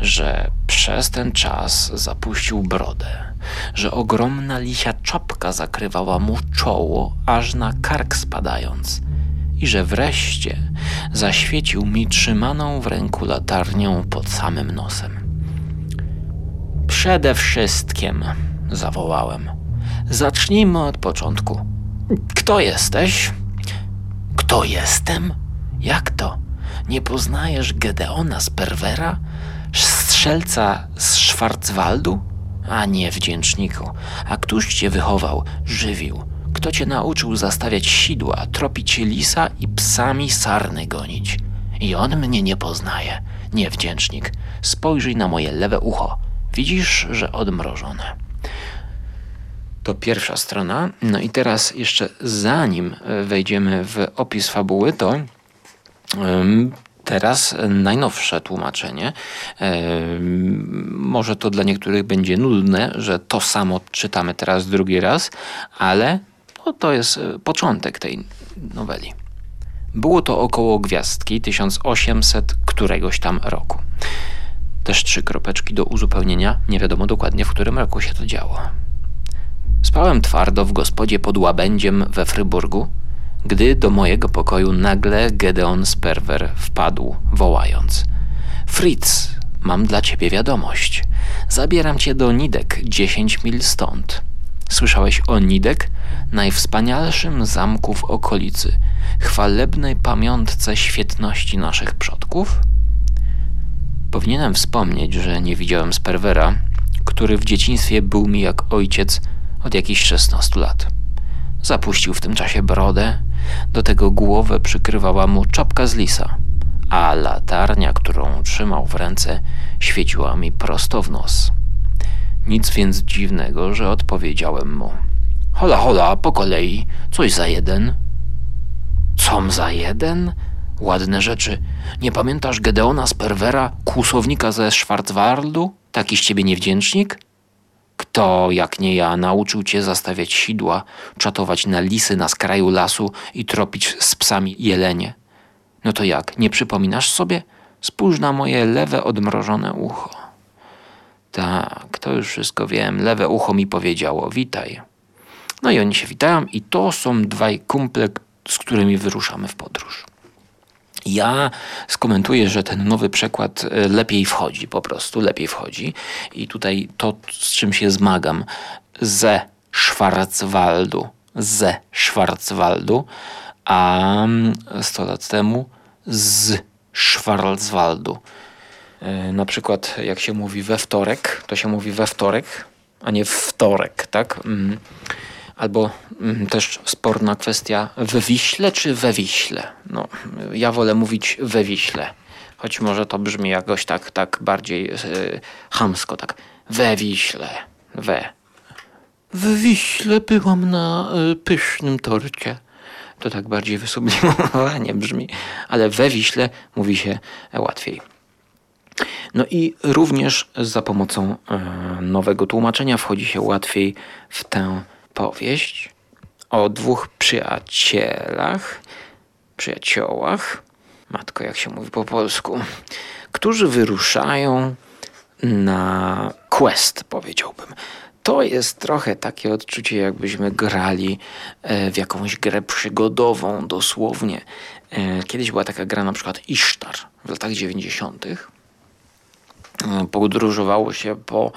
że przez ten czas zapuścił brodę, że ogromna lisia czapka zakrywała mu czoło, aż na kark spadając, i że wreszcie zaświecił mi trzymaną w ręku latarnią pod samym nosem. Przede wszystkim, zawołałem, zacznijmy od początku. Kto jesteś? Kto jestem? Jak to? Nie poznajesz Gedeona z Perwera? Strzelca z Schwarzwaldu? A nie, wdzięczniku. A któż cię wychował, żywił? Kto cię nauczył zastawiać sidła, tropić lisa i psami sarny gonić? I on mnie nie poznaje. Niewdzięcznik. Spojrzyj na moje lewe ucho. Widzisz, że odmrożone. To pierwsza strona. No i teraz jeszcze zanim wejdziemy w opis fabuły, to Teraz najnowsze tłumaczenie. Może to dla niektórych będzie nudne, że to samo czytamy teraz drugi raz, ale no, to jest e, początek tej noweli. Było to około gwiazdki 1800 któregoś tam roku. Też trzy kropeczki do uzupełnienia, nie wiadomo dokładnie w którym roku się to działo. Spałem twardo w gospodzie pod łabędziem we Fryburgu, gdy do mojego pokoju nagle Gedeon Sperwer wpadł, wołając Fritz, mam dla ciebie wiadomość. Zabieram cię do Nidek, 10 mil stąd. Słyszałeś o Nidek? Najwspanialszym zamku w okolicy, chwalebnej pamiątce świetności naszych przodków? Powinienem wspomnieć, że nie widziałem Sperwera, który w dzieciństwie był mi jak ojciec od jakichś 16 lat. Zapuścił w tym czasie brodę, do tego głowę przykrywała mu czapka z lisa, a latarnia, którą trzymał w ręce, świeciła mi prosto w nos. Nic więc dziwnego, że odpowiedziałem mu: Hola, hola, po kolei, coś za jeden. Com za jeden? Ładne rzeczy. Nie pamiętasz Gedeona Sperwera, kłusownika ze Schwarzwaldu? Taki z ciebie niewdzięcznik? Kto, jak nie ja, nauczył cię zastawiać sidła, czatować na lisy na skraju lasu i tropić z psami jelenie? No to jak, nie przypominasz sobie? Spójrz na moje lewe odmrożone ucho. Tak, to już wszystko wiem. Lewe ucho mi powiedziało, witaj. No i oni się witają i to są dwaj kumple, z którymi wyruszamy w podróż. Ja skomentuję, że ten nowy przekład e, lepiej wchodzi, po prostu lepiej wchodzi. I tutaj to, z czym się zmagam, ze Schwarzwaldu, ze Schwarzwaldu, a 100 lat temu z Schwarzwaldu. E, Na przykład, jak się mówi we wtorek, to się mówi we wtorek, a nie wtorek, tak? Albo mm, też sporna kwestia we Wiśle czy we Wiśle. No, ja wolę mówić we Wiśle, choć może to brzmi jakoś tak, tak bardziej e, chamsko, tak we Wiśle, we. W Wiśle byłam na e, pysznym torcie. To tak bardziej wysublimowanie brzmi, ale we Wiśle mówi się łatwiej. No i również za pomocą e, nowego tłumaczenia wchodzi się łatwiej w tę powieść o dwóch przyjacielach, przyjaciołach, matko jak się mówi po polsku, którzy wyruszają na quest, powiedziałbym. To jest trochę takie odczucie, jakbyśmy grali e, w jakąś grę przygodową, dosłownie. E, Kiedyś była taka gra na przykład Ishtar w latach 90 podróżowało się po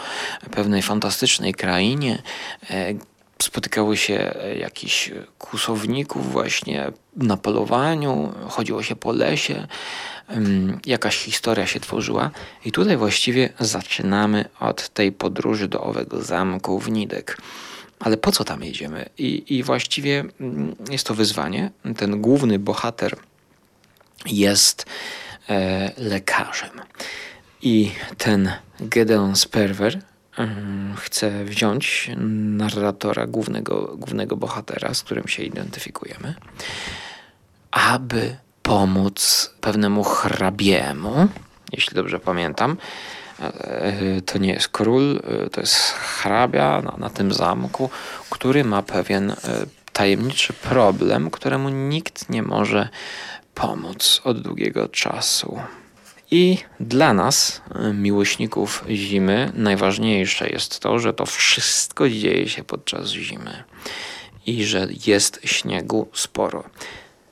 pewnej fantastycznej krainie. E, Spotykały się jakichś kłusowników właśnie na polowaniu, chodziło się po lesie, jakaś historia się tworzyła i tutaj właściwie zaczynamy od tej podróży do owego zamku w Nidek. Ale po co tam jedziemy? I, i właściwie mm, jest to wyzwanie. Ten główny bohater jest e, lekarzem. I ten Gedeon Sperwer chce wziąć narratora, głównego, głównego bohatera, z którym się identyfikujemy, aby pomóc pewnemu hrabiemu, jeśli dobrze pamiętam. E, To nie jest król, e, to jest hrabia na, na tym zamku, który ma pewien e, tajemniczy problem, któremu nikt nie może pomóc od długiego czasu. I dla nas, y, miłośników zimy, najważniejsze jest to, że to wszystko dzieje się podczas zimy i że jest śniegu sporo.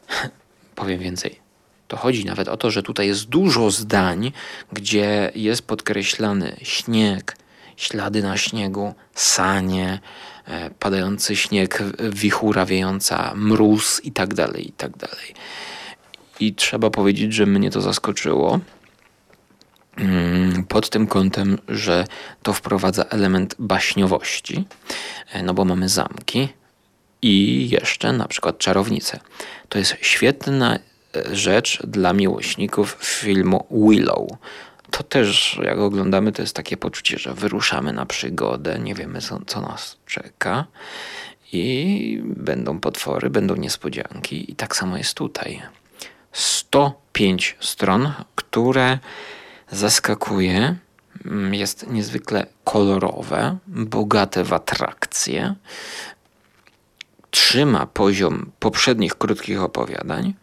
Powiem więcej. To chodzi nawet o to, że tutaj jest dużo zdań, gdzie jest podkreślany śnieg, ślady na śniegu, sanie, e, padający śnieg, wichura wiejąca, mróz i tak dalej, i tak dalej. I trzeba powiedzieć, że mnie to zaskoczyło pod tym kątem, że to wprowadza element baśniowości, e, no bo mamy zamki i jeszcze na przykład czarownice. To jest świetna e, rzecz dla miłośników filmu Willow. To też, jak oglądamy, to jest takie poczucie, że wyruszamy na przygodę, nie wiemy, co, co nas czeka. I będą potwory, będą niespodzianki, i tak samo jest tutaj. 105 stron, które zaskakuje, mm, jest niezwykle kolorowe, bogate w atrakcje, trzyma poziom poprzednich krótkich opowiadań.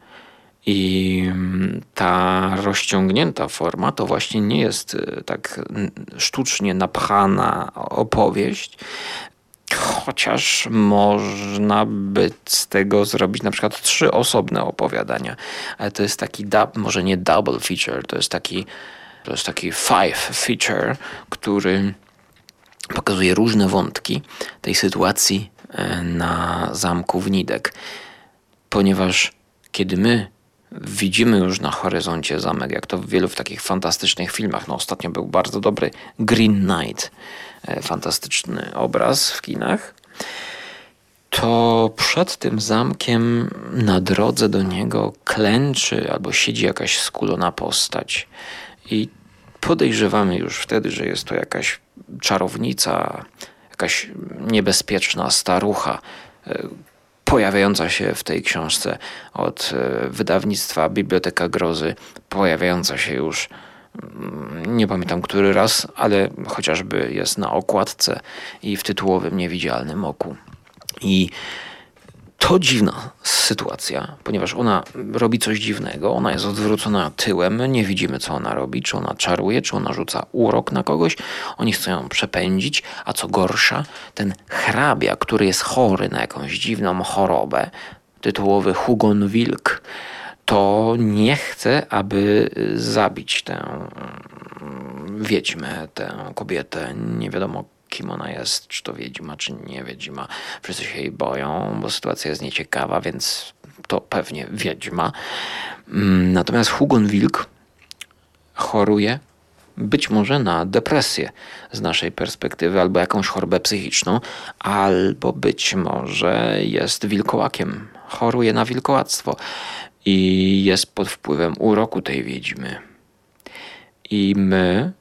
I mm, ta rozciągnięta forma to właśnie nie jest y, tak sztucznie napchana opowieść, chociaż można by z tego zrobić na przykład trzy osobne opowiadania. Ale to jest taki, może nie double feature, to jest taki To jest taki five feature, który pokazuje różne wątki tej sytuacji e, na zamku Wnidek. Ponieważ kiedy my widzimy już na horyzoncie zamek, jak to w wielu w takich fantastycznych filmach, no ostatnio był bardzo dobry Green Knight, e, fantastyczny obraz w kinach, to przed tym zamkiem na drodze do niego klęczy albo siedzi jakaś skulona postać. I podejrzewamy już wtedy, że jest to jakaś czarownica, jakaś niebezpieczna starucha, e, pojawiająca się w tej książce od e, wydawnictwa Biblioteka Grozy, pojawiająca się już mm, nie pamiętam który raz, ale chociażby jest na okładce i w tytułowym niewidzialnym oku. I to dziwna sytuacja, ponieważ ona robi coś dziwnego, ona jest odwrócona tyłem, nie widzimy co ona robi, czy ona czaruje, czy ona rzuca urok na kogoś, oni chcą ją przepędzić, a co gorsza, ten hrabia, który jest chory na jakąś dziwną chorobę, tytułowy Hugon Wilk, to nie chce, aby zabić tę mm, wiedźmę, tę kobietę, nie wiadomo kim ona jest, czy to wiedźma, czy nie wiedźma. Wszyscy się jej boją, bo sytuacja jest nieciekawa, więc to pewnie wiedźma. Mm, natomiast Hugon Wilk choruje być może na depresję z naszej perspektywy, albo jakąś chorobę psychiczną, albo być może jest wilkołakiem, choruje na wilkołactwo i jest pod wpływem uroku tej wiedźmy. I my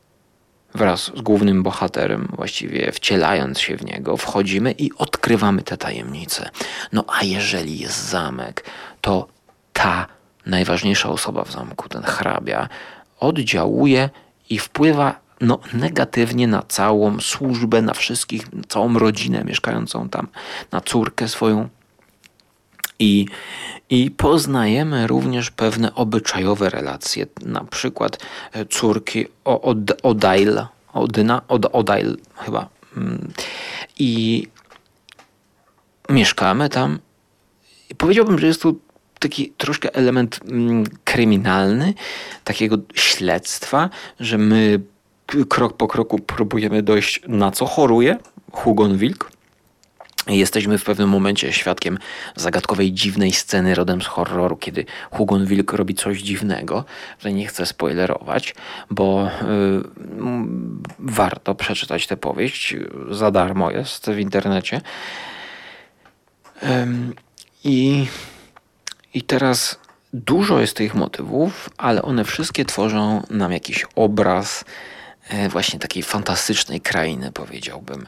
wraz z głównym bohaterem, właściwie wcielając się w niego, wchodzimy i odkrywamy te tajemnice. No a jeżeli jest zamek, to ta najważniejsza osoba w zamku, ten hrabia, oddziałuje i wpływa no, negatywnie na całą służbę, na wszystkich, na całą rodzinę mieszkającą tam, na córkę swoją. I, I poznajemy również pewne obyczajowe relacje, na przykład e, córki od, Odail, Odyna, od, Odail chyba. Mm. I mieszkamy tam. Powiedziałbym, że jest tu taki troszkę element mm, kryminalny, takiego śledztwa, że my krok po kroku próbujemy dojść na co choruje Hugon Wilk Jesteśmy w pewnym momencie świadkiem zagadkowej, dziwnej sceny rodem z horroru, kiedy Hugon Wilk robi coś dziwnego, że nie chcę spoilerować, bo yy, warto przeczytać tę powieść. Za darmo jest w internecie. I, I teraz dużo jest tych motywów, ale one wszystkie tworzą nam jakiś obraz e, właśnie takiej fantastycznej krainy, powiedziałbym.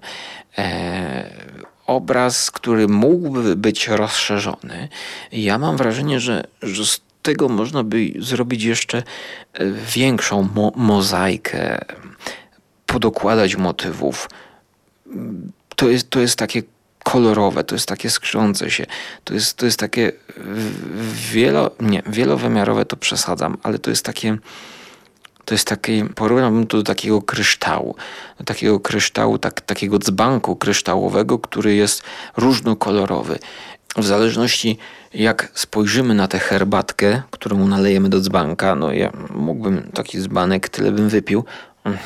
E, obraz, który mógłby być rozszerzony. Ja mam wrażenie, że, że z tego można by zrobić jeszcze e, większą mo mozaikę, podokładać motywów. To jest, to jest takie kolorowe, to jest takie skrzące się, to jest, to jest takie wielo, nie, wielowymiarowe to przesadzam, ale to jest takie to jest taki, porównałbym to do takiego kryształu, do takiego kryształu, tak, takiego dzbanku kryształowego, który jest różnokolorowy. W zależności jak spojrzymy na tę herbatkę, którą nalejemy do dzbanka, no ja mógłbym taki dzbanek, tyle bym wypił. Mm,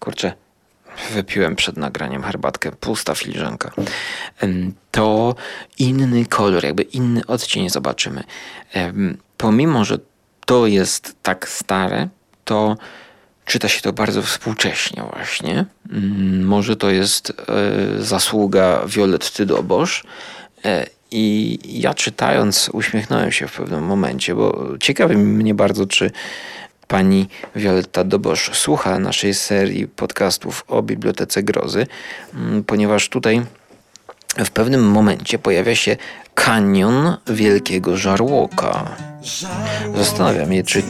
kurczę, wypiłem przed nagraniem herbatkę, pusta filiżanka. To inny kolor, jakby inny odcień zobaczymy. Pomimo, że to jest tak stare, to czyta się to bardzo współcześnie właśnie. Mm, może to jest e, zasługa Violetty Dobosz. E, I ja czytając uśmiechnąłem się w pewnym momencie, bo ciekawi mnie bardzo, czy pani Violetta Dobosz słucha naszej serii podcastów o Bibliotece Grozy, mm, ponieważ tutaj w pewnym momencie pojawia się kanion Wielkiego Żarłoka. Zastanawiam się, czy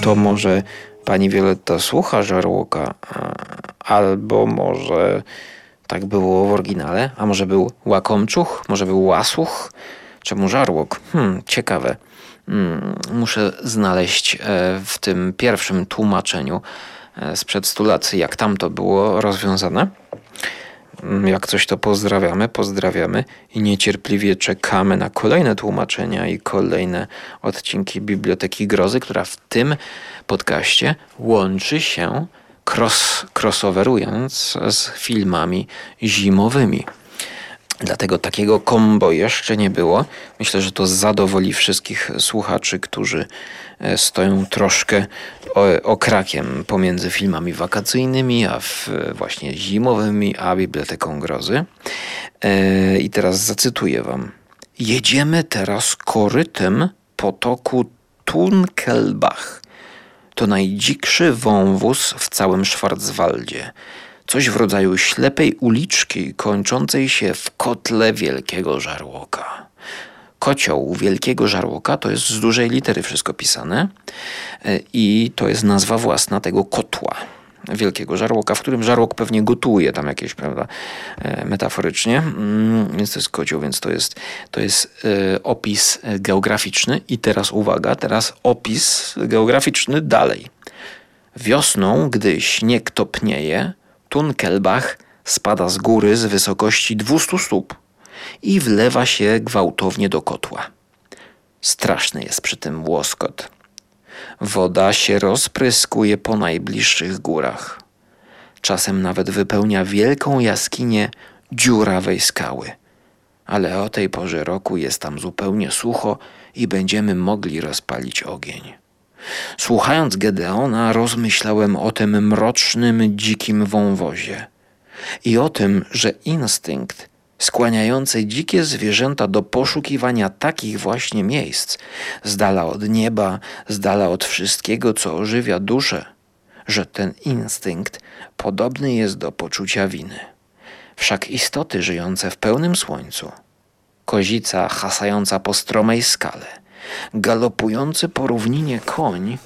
to może pani Violetta słucha żarłoka, albo może tak było w oryginale, a może był łakomczuch, może był łasuch, czemu żarłok? Hmm, ciekawe. Hmm, muszę znaleźć e, w tym pierwszym tłumaczeniu e, sprzed 100 lat, jak tam to było rozwiązane. Mm, Jak coś to pozdrawiamy, pozdrawiamy i niecierpliwie czekamy na kolejne tłumaczenia i kolejne odcinki Biblioteki Grozy, która w tym podcaście łączy się cross, crossoverując z filmami zimowymi. Dlatego takiego kombo jeszcze nie było. Myślę, że to zadowoli wszystkich słuchaczy, którzy stoją troszkę okrakiem pomiędzy filmami wakacyjnymi, a w, właśnie zimowymi, a Biblioteką Grozy. E, I teraz zacytuję wam. Jedziemy teraz korytem potoku Tunkelbach. To najdzikszy wąwóz w całym Schwarzwaldzie. Coś w rodzaju ślepej uliczki kończącej się w kotle wielkiego żarłoka. Kocioł wielkiego żarłoka to jest z dużej litery wszystko pisane e, i to jest nazwa własna tego kotła wielkiego żarłoka, w którym żarłok pewnie gotuje tam jakieś, prawda, e, metaforycznie, Mm, więc to jest kocioł, więc to jest, to jest e, opis geograficzny. I teraz uwaga, teraz opis geograficzny dalej. Wiosną, gdy śnieg topnieje, Tunkelbach spada z góry z wysokości 200 stóp i wlewa się gwałtownie do kotła. Straszny jest przy tym łoskot. Woda się rozpryskuje po najbliższych górach. Czasem nawet wypełnia wielką jaskinię dziurawej skały. Ale o tej porze roku jest tam zupełnie sucho i będziemy mogli rozpalić ogień. Słuchając Gedeona, rozmyślałem o tym mrocznym, dzikim wąwozie i o tym, że instynkt skłaniający dzikie zwierzęta do poszukiwania takich właśnie miejsc, z dala od nieba, z dala od wszystkiego, co ożywia duszę, że ten instynkt podobny jest do poczucia winy. Wszak istoty żyjące w pełnym słońcu, kozica hasająca po stromej skale, galopujący po równinie koń,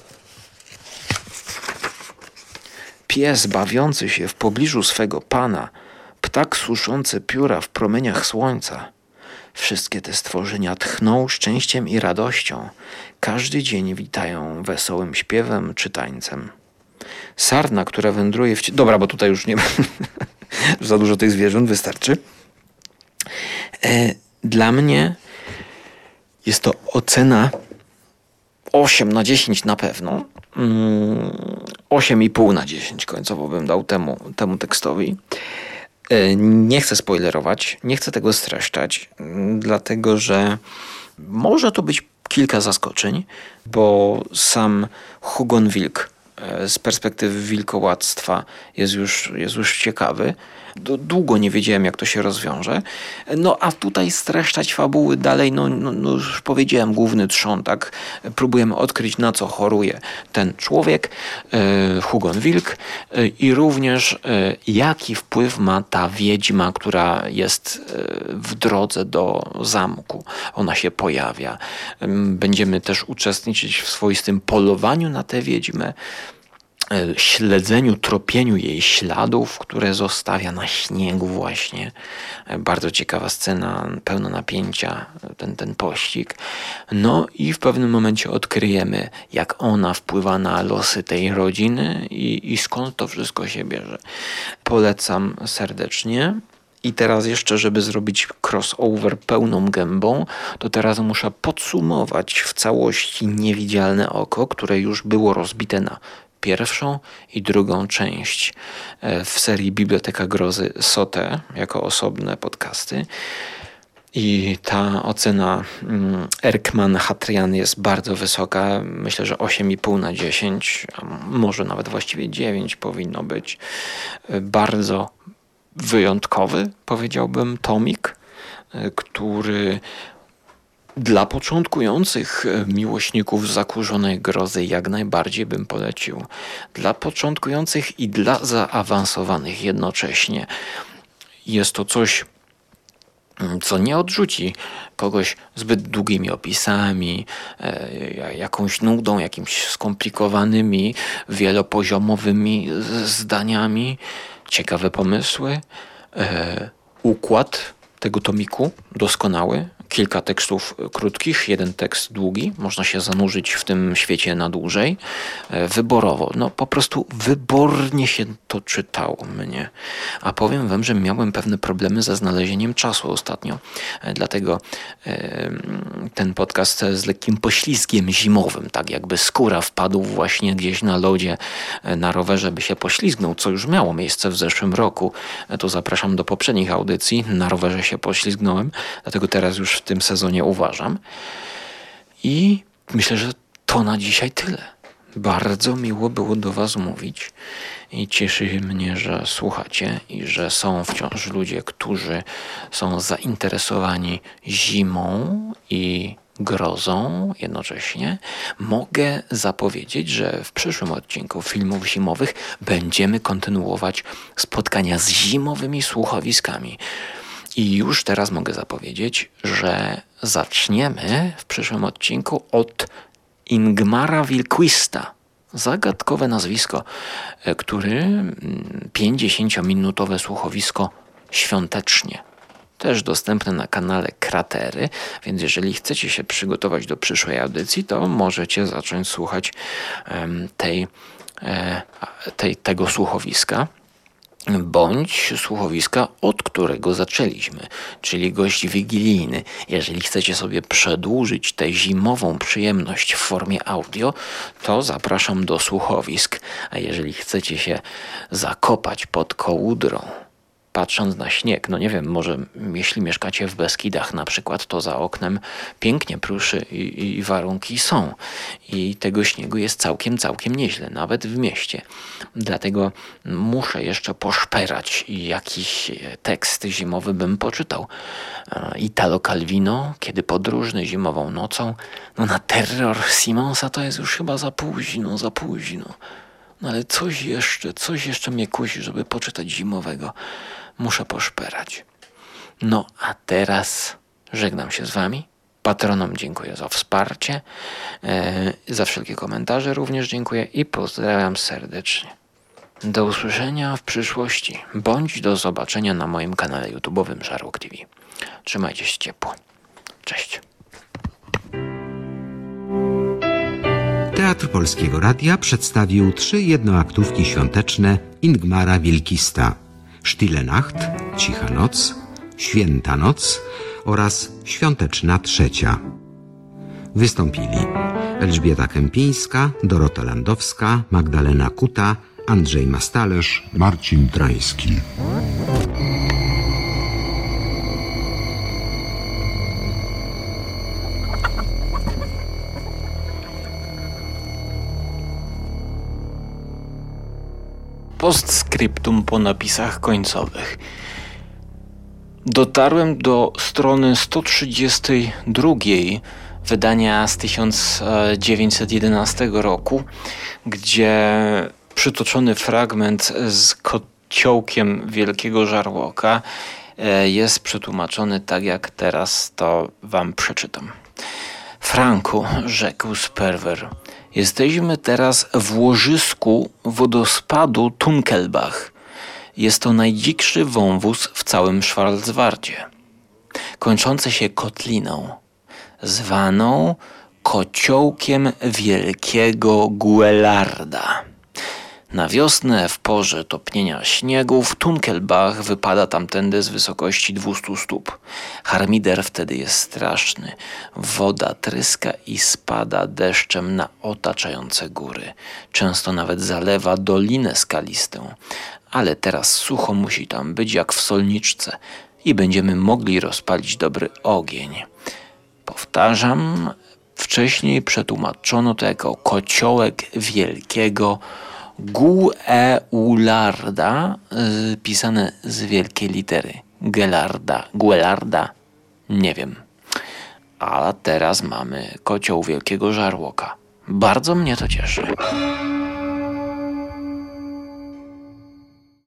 pies bawiący się w pobliżu swego pana, ptak suszący pióra w promieniach słońca. Wszystkie te stworzenia tchną szczęściem i radością. Każdy dzień witają wesołym śpiewem czy tańcem. Sarna, która wędruje w... Dobra, bo tutaj już nie za dużo tych zwierząt, wystarczy. E, dla mnie jest to ocena 8 na 10 na pewno. Mm, 8,5 na 10 końcowo bym dał temu, temu tekstowi. E, Nie chcę spoilerować, nie chcę tego streszczać, mm, dlatego że może to być kilka zaskoczeń, bo sam Hugon Wilk e, z perspektywy wilkołactwa jest już, jest już ciekawy. Długo nie wiedziałem, jak to się rozwiąże. No a tutaj streszczać fabuły dalej, no, no, no już powiedziałem, główny trzon, tak? Próbujemy odkryć, na co choruje ten człowiek, e, Hugon Wilk e, i również e, jaki wpływ ma ta wiedźma, która jest w drodze do zamku. Ona się pojawia. Em, Będziemy też uczestniczyć w swoistym polowaniu na tę wiedźmę śledzeniu, tropieniu jej śladów, które zostawia na śniegu właśnie. E, Bardzo ciekawa scena, pełna napięcia, e, ten, ten pościg. No i w pewnym momencie odkryjemy, jak ona wpływa na losy tej rodziny i, i skąd to wszystko się bierze. Polecam serdecznie. I teraz jeszcze, żeby zrobić crossover pełną gębą, to teraz muszę podsumować w całości niewidzialne oko, które już było rozbite na pierwszą i drugą część e, w serii Biblioteka Grozy Sote jako osobne podcasty. I ta ocena mm, Erkman Hatrian jest bardzo wysoka. Myślę, że 8,5 na 10, a może nawet właściwie 9 powinno być. E, Bardzo wyjątkowy, powiedziałbym, tomik, e, który dla początkujących e, miłośników zakurzonej grozy jak najbardziej bym polecił. Dla początkujących i dla zaawansowanych jednocześnie. Jest to coś, mm, co nie odrzuci kogoś zbyt długimi opisami, e, jakąś nudą, jakimiś skomplikowanymi, wielopoziomowymi zdaniami, ciekawe pomysły, e, układ tego tomiku doskonały, kilka tekstów krótkich, jeden tekst długi. Można się zanurzyć w tym świecie na dłużej. E, wyborowo. No po prostu wybornie się to czytało mnie. A powiem wam, że miałem pewne problemy ze znalezieniem czasu ostatnio. E, dlatego e, ten podcast z lekkim poślizgiem zimowym, tak jakby skóra wpadł właśnie gdzieś na lodzie na rowerze, by się poślizgnął, co już miało miejsce w zeszłym roku. To zapraszam do poprzednich audycji. Na rowerze się poślizgnąłem, dlatego teraz już w tym sezonie uważam. I myślę, że to na dzisiaj tyle. Bardzo miło było do Was mówić i cieszy mnie, że słuchacie i że są wciąż ludzie, którzy są zainteresowani zimą i grozą jednocześnie. Mogę zapowiedzieć, że w przyszłym odcinku filmów zimowych będziemy kontynuować spotkania z zimowymi słuchowiskami. I już teraz mogę zapowiedzieć, że zaczniemy w przyszłym odcinku od Ingmara Wilquista. Zagadkowe nazwisko, e, który 50-minutowe mm, słuchowisko świątecznie. Też dostępne na kanale Kratery, więc jeżeli chcecie się przygotować do przyszłej audycji, to możecie zacząć słuchać tej, e, tej, tego słuchowiska bądź słuchowiska, od którego zaczęliśmy, czyli gość wigilijny. Jeżeli chcecie sobie przedłużyć tę zimową przyjemność w formie audio, to zapraszam do słuchowisk, a jeżeli chcecie się zakopać pod kołudrą, patrząc na śnieg, no nie wiem, może jeśli mieszkacie w Beskidach na przykład, to za oknem pięknie pruszy i, i, warunki są. I tego śniegu jest całkiem, całkiem nieźle, nawet w mieście. Dlatego muszę jeszcze poszperać i jakiś tekst zimowy bym poczytał. Italo Calvino, kiedy podróżny zimową nocą, no na terror Simonsa to jest już chyba za późno, za późno. No ale coś jeszcze, coś jeszcze mnie kusi, żeby poczytać zimowego muszę poszperać. No a teraz żegnam się z Wami. Patronom dziękuję za wsparcie, e, za wszelkie komentarze również dziękuję i pozdrawiam serdecznie. Do usłyszenia w przyszłości, bądź do zobaczenia na moim kanale YouTube'owym Żarłok TV. Trzymajcie się ciepło. Cześć. Teatr Polskiego Radia przedstawił trzy jednoaktówki świąteczne Ingmara Wilkista. Stille Nacht, Cicha Noc, Święta Noc oraz Świąteczna Trzecia. Wystąpili Elżbieta Kępińska, Dorota Landowska, Magdalena Kuta, Andrzej Mastalerz, Marcin Trański. Postscriptum po napisach końcowych. Dotarłem do strony 132 wydania z 1911 roku, gdzie przytoczony fragment z kociołkiem Wielkiego Żarłoka e, jest przetłumaczony tak, jak teraz to wam przeczytam. Franku, rzekł Sperwer, Jesteśmy teraz w łożysku wodospadu Tunkelbach. Jest to najdzikszy wąwóz w całym Schwarzwardzie, kończący się kotliną, zwaną kociołkiem wielkiego Guelarda. Na wiosnę, w porze topnienia śniegu, w Tunkelbach wypada tamtędy z wysokości 200 stóp. Harmider wtedy jest straszny. Woda tryska i spada deszczem na otaczające góry. Często nawet zalewa dolinę skalistą. Ale teraz sucho musi tam być jak w solniczce i będziemy mogli rozpalić dobry ogień. Powtarzam, wcześniej przetłumaczono to jako kociołek wielkiego Gueularda, y, pisane z wielkiej litery. Gelarda, Guelarda, nie wiem. A teraz mamy kocioł wielkiego żarłoka. Bardzo mnie to cieszy.